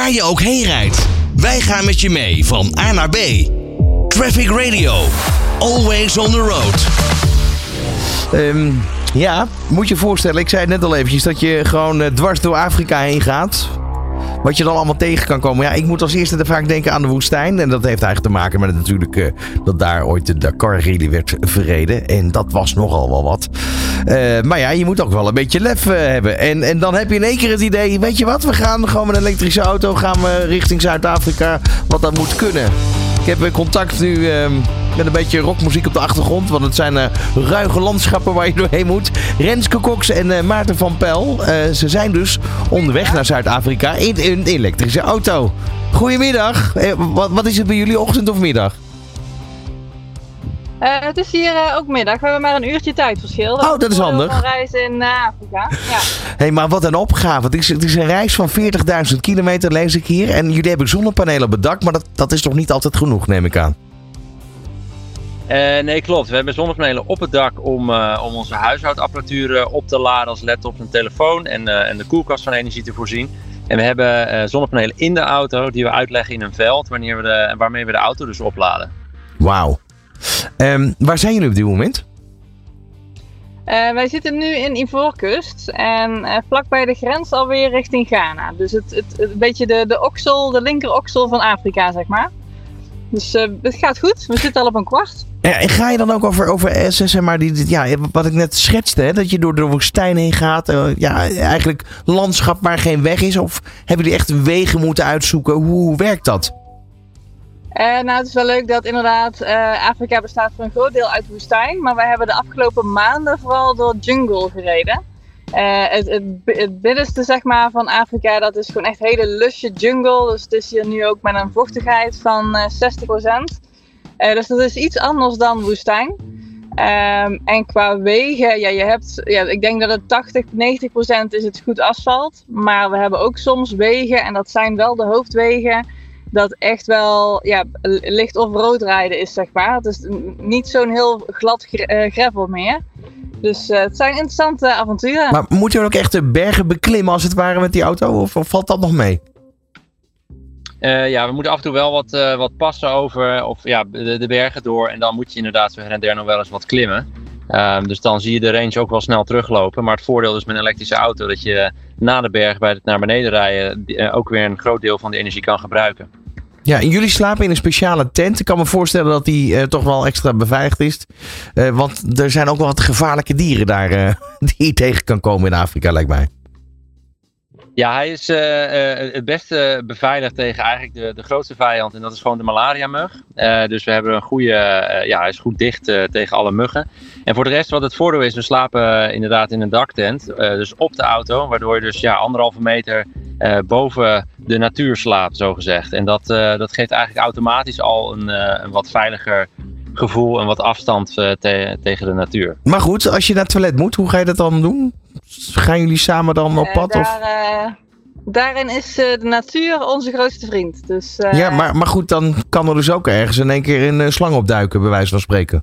Waar je ook heen rijdt. Wij gaan met je mee van A naar B. Traffic Radio. Always on the road. Ehm, ja, moet je voorstellen, ik zei het net al eventjes, dat je gewoon eh, dwars door Afrika heen gaat. Wat je dan allemaal tegen kan komen. Ja, ik moet als eerste vaak denken aan de woestijn. En dat heeft eigenlijk te maken met natuurlijk eh, dat daar ooit de Dakar Rally werd verreden. En dat was nogal wel wat. Eh, maar ja, je moet ook wel een beetje lef eh, hebben. En, en dan heb je in één keer het idee, weet je wat, we gaan gewoon met een elektrische auto gaan we richting Zuid-Afrika. Wat dat moet kunnen. Ik heb eh, contact nu ehm, met een beetje rockmuziek op de achtergrond. Want het zijn ruige landschappen waar je doorheen moet. Renske Cox en Maarten van Pel. ze zijn dus onderweg naar Zuid-Afrika in een elektrische auto. Goedemiddag. Wat, wat is het bij jullie, ochtend of middag? Eh, het is hier eh, ook middag. We hebben maar een uurtje tijdverschil. Oh, dat is handig. Van reizen in eh, Afrika. Ja. Hé, hey, maar wat een opgave. Het is, het is een reis van 40.000 kilometer, lees ik hier. En jullie hebben zonnepanelen op het dak, maar dat, dat is toch niet altijd genoeg, neem ik aan. Eh, nee, klopt. We hebben zonnepanelen op het dak om, eh, om onze huishoudapparatuur op te laden als laptop en telefoon en, eh, en de koelkast van energie te voorzien. En we hebben eh, zonnepanelen in de auto die we uitleggen in een veld wanneer we de, waarmee we de auto dus opladen. Wauw. Ehm, waar zijn jullie op dit moment? Eh, wij zitten nu in Ivoorkust en eh, vlakbij de grens alweer richting Ghana. Dus het, het, het- een beetje de, de oksel, de linker oksel van Afrika, zeg maar. Dus eh, het gaat goed. We zitten al op een kwart. En ga je dan ook over, over zeg maar, die, ja, wat ik net schetste, hè, dat je door de woestijn heen gaat. ja, eigenlijk landschap waar geen weg is. Of hebben jullie echt wegen moeten uitzoeken? Hoe, hoe werkt dat? Eh, nou, het is wel leuk dat inderdaad eh, Afrika bestaat voor een groot deel uit woestijn. Maar wij hebben de afgelopen maanden vooral door jungle gereden. Eh, het, binnenste zeg maar, van Afrika, dat is gewoon echt hele lusje jungle. Dus het is hier nu ook met een vochtigheid van eh 60%. Eh, dus dat is iets anders dan woestijn. Ehm, en qua wegen, ja, je hebt, ja, ik denk dat het 80, 90% is het goed asfalt. Maar we hebben ook soms wegen, en dat zijn wel de hoofdwegen dat echt wel ja, licht off-road rijden is, zeg maar. Het is niet zo'n heel glad gre- eh, gravel meer. Dus eh, het zijn interessante avonturen. Maar moet je dan ook echt de bergen beklimmen als het ware met die auto? Of, of valt dat nog mee? Eh, ja, we moeten af en toe wel wat, eh, wat passen over of ja, de, de bergen door. En dan moet je inderdaad zo her en der nog wel eens wat klimmen. Ehm, dus dan zie je de range ook wel snel teruglopen. Maar het voordeel is met een elektrische auto dat je na de berg bij het naar beneden rijden die, ook weer een groot deel van de energie kan gebruiken. Ja, en jullie slapen in een speciale tent. Ik kan me voorstellen dat die eh, toch wel extra beveiligd is. Eh, want er zijn ook wel wat gevaarlijke dieren daar eh, die je tegen kan komen in Afrika, lijkt mij. Ja, hij is het beste beveiligd tegen eigenlijk de, de grootste vijand. En dat is gewoon de malaria-mug. Dus we hebben een goede, ja, hij is goed dicht tegen alle muggen. En voor de rest, wat het voordeel is, we slapen inderdaad in een daktent. dus op de auto, waardoor je dus ja, anderhalve meter boven de natuur slaapt, zo gezegd. En dat, eh, dat geeft eigenlijk automatisch al een, eh, een wat veiliger gevoel en wat afstand eh, te- tegen de natuur. Maar goed, als je naar het toilet moet, hoe ga je dat dan doen? Gaan jullie samen dan op pad? of? daar, eh, daarin is eh, de natuur onze grootste vriend. Dus, eh, Ja, maar, maar goed, dan kan er dus ook ergens in één keer een slang opduiken, bij wijze van spreken.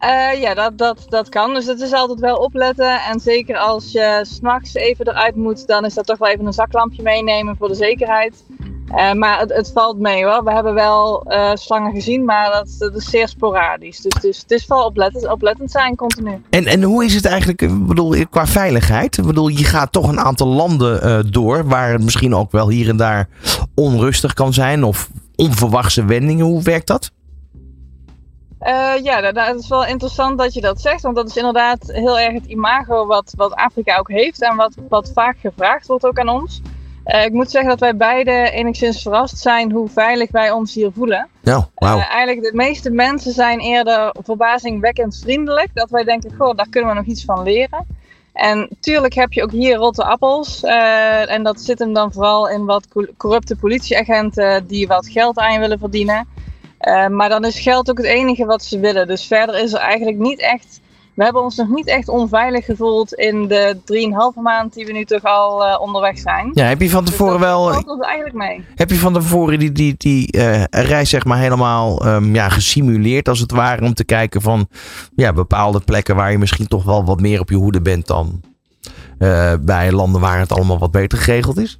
Eh, ja, dat, dat, dat kan. Dus het is altijd wel opletten. En zeker als je s'nachts even eruit moet, dan is dat toch wel even een zaklampje meenemen voor de zekerheid. Eh, maar het, het valt mee hoor. We hebben wel eh, slangen gezien, maar dat, dat is zeer sporadisch. Dus, dus het is wel oplettend, oplettend zijn continu. En, en hoe is het eigenlijk, bedoel, qua veiligheid? Ik bedoel, je gaat toch een aantal landen door, waar het misschien ook wel hier en daar onrustig kan zijn of onverwachte wendingen. Hoe werkt dat? Eh, ja, dat, dat is wel interessant dat je dat zegt. Want dat is inderdaad heel erg het imago wat, wat Afrika ook heeft. En wat, wat vaak gevraagd wordt ook aan ons. Eh, ik moet zeggen dat wij beide enigszins verrast zijn hoe veilig wij ons hier voelen. Nou, wauw. Eh, eigenlijk de meeste mensen zijn eerder verbazingwekkend vriendelijk. Dat wij denken, goh, daar kunnen we nog iets van leren. En tuurlijk heb je ook hier rotte appels. en dat zit hem dan vooral in wat co- corrupte politieagenten die wat geld aan je willen verdienen. Eh, maar dan is geld ook het enige wat ze willen. Dus verder is er eigenlijk niet echt. We hebben ons nog niet echt onveilig gevoeld in de 3,5 maand die we nu toch al eh, onderweg zijn. Ja, heb je van Dus tevoren dat wel, valt ons eigenlijk mee. heb je van tevoren die, die, die eh, reis zeg maar helemaal ehm, ja, gesimuleerd als het ware om te kijken van ja, bepaalde plekken waar je misschien toch wel wat meer op je hoede bent dan bij landen waar het allemaal wat beter geregeld is?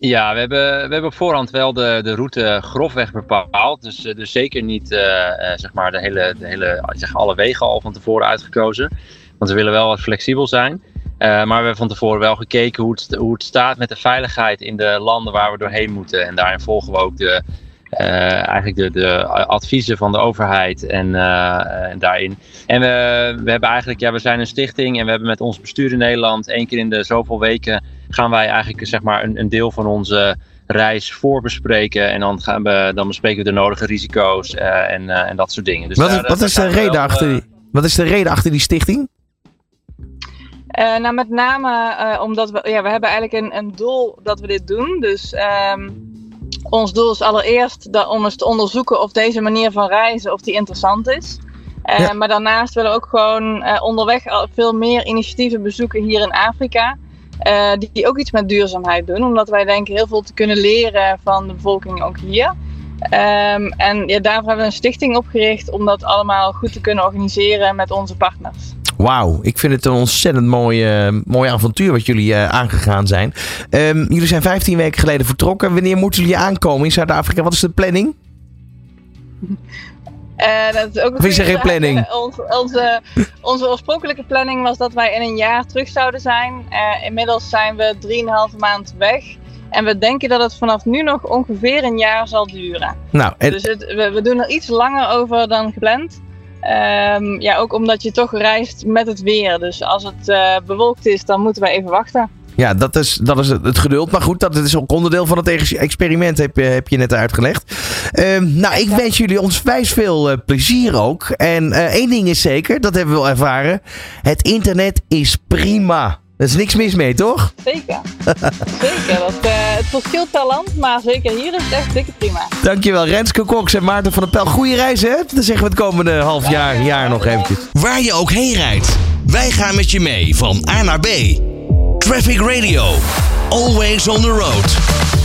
Ja, we hebben, we hebben op voorhand wel de, de route grofweg bepaald. Dus, eh, dus zeker niet uh, uh, zeg maar de hele, de hele, zeg, alle wegen al van tevoren uitgekozen. Want we willen wel wat flexibel zijn. maar we hebben van tevoren wel gekeken hoe het, hoe het staat met de veiligheid in de landen waar we doorheen moeten. En daarin volgen we ook de, eigenlijk de, de adviezen van de overheid en, en daarin. En we, we hebben eigenlijk, ja, we zijn een stichting en we hebben met ons bestuur in Nederland één keer in de zoveel weken gaan wij eigenlijk zeg maar een, een deel van onze reis voorbespreken. En dan, gaan we, dan bespreken we de nodige risico's uh, en, uh, en dat soort dingen. Dus wat, daar, wat, is de reden wel, achter die, wat is de reden achter die stichting? Uh, nou, met name omdat we, ja, we hebben eigenlijk een, een doel dat we dit doen. Dus um, ons doel is allereerst dat, om eens te onderzoeken of deze manier van reizen of die interessant is. Ja. Maar daarnaast willen we ook gewoon onderweg veel meer initiatieven bezoeken hier in Afrika. Uh, die, ook iets met duurzaamheid doen. Omdat wij denken heel veel te kunnen leren van de bevolking ook hier. Um, en ja, daarvoor hebben we een stichting opgericht om dat allemaal goed te kunnen organiseren met onze partners. Wauw, ik vind het een ontzettend mooi, mooi avontuur wat jullie uh, aangegaan zijn. Um, jullie zijn 15 weken geleden vertrokken. Wanneer moeten jullie aankomen in Zuid-Afrika? Wat is de planning? Uh, dat is ook of is er geen planning? Onze, onze, onze, oorspronkelijke planning was dat wij in een jaar terug zouden zijn. Uh, inmiddels zijn we 3,5 maand weg. En we denken dat het vanaf nu nog ongeveer een jaar zal duren. Nou, en... Dus het, we, we, doen er iets langer over dan gepland. Um, ja, ook omdat je toch reist met het weer. Dus als het uh, bewolkt is, dan moeten we even wachten. Ja, dat is, dat is het geduld. Maar goed, dat is ook onderdeel van het experiment, heb je, heb je net uitgelegd. Uh, nou, ik wens jullie ons wijs veel uh, plezier ook. En uh, één ding is zeker, dat hebben we wel ervaren. Het internet is prima. Er is niks mis mee, toch? Zeker. zeker. Dat, uh, het verschilt per land, maar zeker hier is het echt dikke prima. Dankjewel, Renske Cox en Maarten van der Pel. Goeie reis, hè? Dan zeggen we het komende half jaar, ja, jaar nog eventjes. Waar je ook heen rijdt, wij gaan met je mee van A naar B. Traffic Radio. Always on the road.